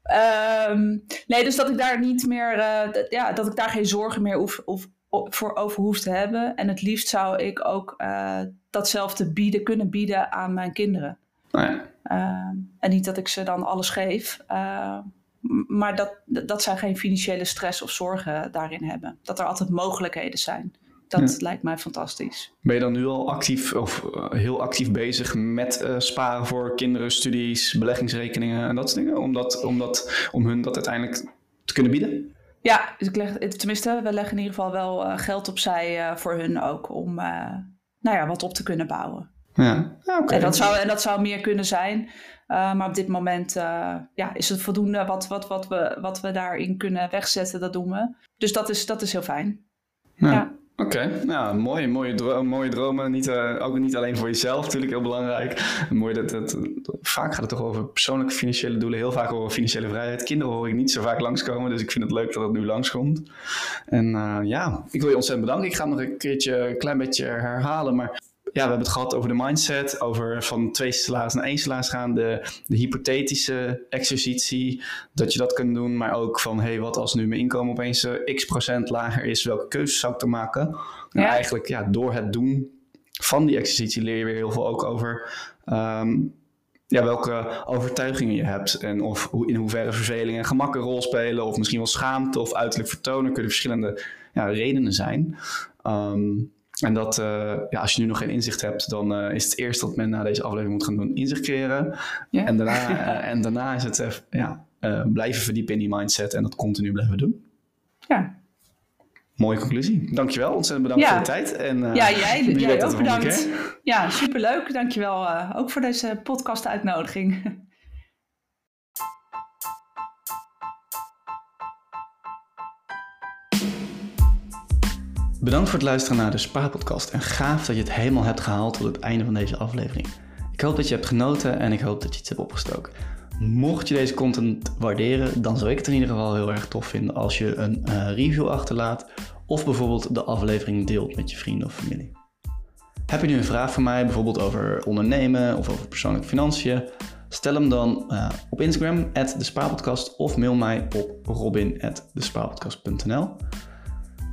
Ehm, nee, dus dat ik daar niet meer. eh, dat- ja, dat ik daar geen zorgen meer hoef, of, voor over hoef te hebben. En het liefst zou ik ook eh, datzelfde bieden, kunnen bieden aan mijn kinderen.
Nou
Ehm, en niet dat ik ze dan alles geef. eh, m- maar dat, dat zij geen financiële stress of zorgen daarin hebben. Dat er altijd mogelijkheden zijn. Dat
Ja.
lijkt mij fantastisch.
Ben je dan nu al actief of eh, heel actief bezig met eh, sparen voor kinderen, studies, beleggingsrekeningen en dat soort dingen? Om, dat, om, dat, om hun dat uiteindelijk te kunnen bieden?
Ja, dus ik leg, tenminste, we leggen in ieder geval wel eh, geld opzij eh, voor hun ook. Om nou ja, wat op te kunnen bouwen.
Ja, ja oké.
En, dat zou, en dat zou meer kunnen zijn. Eh, maar op dit moment eh, ja, is het voldoende wat, wat, wat, we, wat we daarin kunnen wegzetten. Dat doen we. Dus dat is, dat is heel fijn.
Ja.
Ja.
Oké, nou, mooi, mooie, dro- mooie dromen. Niet, eh, ook niet alleen voor jezelf, natuurlijk heel belangrijk. Mooi dat, dat, vaak gaat het toch over persoonlijke financiële doelen, heel vaak over financiële vrijheid. Kinderen hoor ik niet zo vaak langskomen, dus ik vind het leuk dat het nu langskomt. En eh, ja, ik wil je ontzettend bedanken. Ik ga het nog een keertje, een klein beetje herhalen, maar we hebben het gehad over de mindset, over van twee salaris naar één salaris gaan, de, de hypothetische exercitie, dat je dat kunt doen, maar ook van, hé, hey, wat als nu mijn inkomen opeens eh, x procent lager is, welke keuzes zou ik dan maken? Nou,
Ja.
eigenlijk, ja, door het doen van die exercitie leer je weer heel veel ook over ehm, ja, welke overtuigingen je hebt en of hoe, in hoeverre verveling en gemak een rol spelen, of misschien wel schaamte of uiterlijk vertonen, kunnen verschillende ja, redenen zijn. Ehm, en dat, eh, ja, als je nu nog geen inzicht hebt, dan eh, is het eerst dat men na deze aflevering moet gaan doen inzicht creëren. En, daarna, [laughs] eh, en daarna is het ja, blijven verdiepen in die mindset en dat continu blijven doen.
Ja,
Mooie conclusie. Dankjewel, ontzettend bedankt
Ja.
voor de tijd. En,
Ja, jij, ook bedankt. Ja, superleuk. Dankjewel uh, ook voor deze podcast [laughs]
Bedankt voor het luisteren naar de Spaarpodcast en gaaf dat je het helemaal hebt gehaald tot het einde van deze aflevering. Ik hoop dat je hebt genoten en ik hoop dat je iets hebt opgestoken. Mocht je deze content waarderen, dan zou ik het in ieder geval heel erg tof vinden als je een uh, review achterlaat of bijvoorbeeld de aflevering deelt met je vrienden of familie. Heb je nu een vraag voor mij, bijvoorbeeld over ondernemen of over persoonlijke financiën? Stel hem dan uh, op Instagram, de Spaarpodcast, of mail mij op robin.despaarpodcast.nl.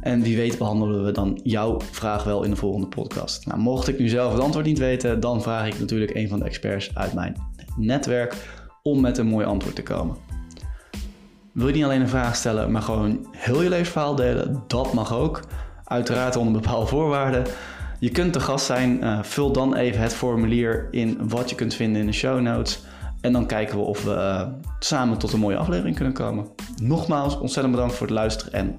En wie weet behandelen we dan jouw vraag wel in de volgende podcast. Nou, mocht ik nu zelf het antwoord niet weten, dan vraag ik natuurlijk een van de experts uit mijn netwerk om met een mooi antwoord te komen. Wil je niet alleen een vraag stellen, maar gewoon heel je levensverhaal delen? Dat mag ook. Uiteraard onder bepaalde voorwaarden. Je kunt te gast zijn. Uh, vul dan even het formulier in wat je kunt vinden in de show notes. En dan kijken we of we uh, samen tot een mooie aflevering kunnen komen. Nogmaals, ontzettend bedankt voor het luisteren en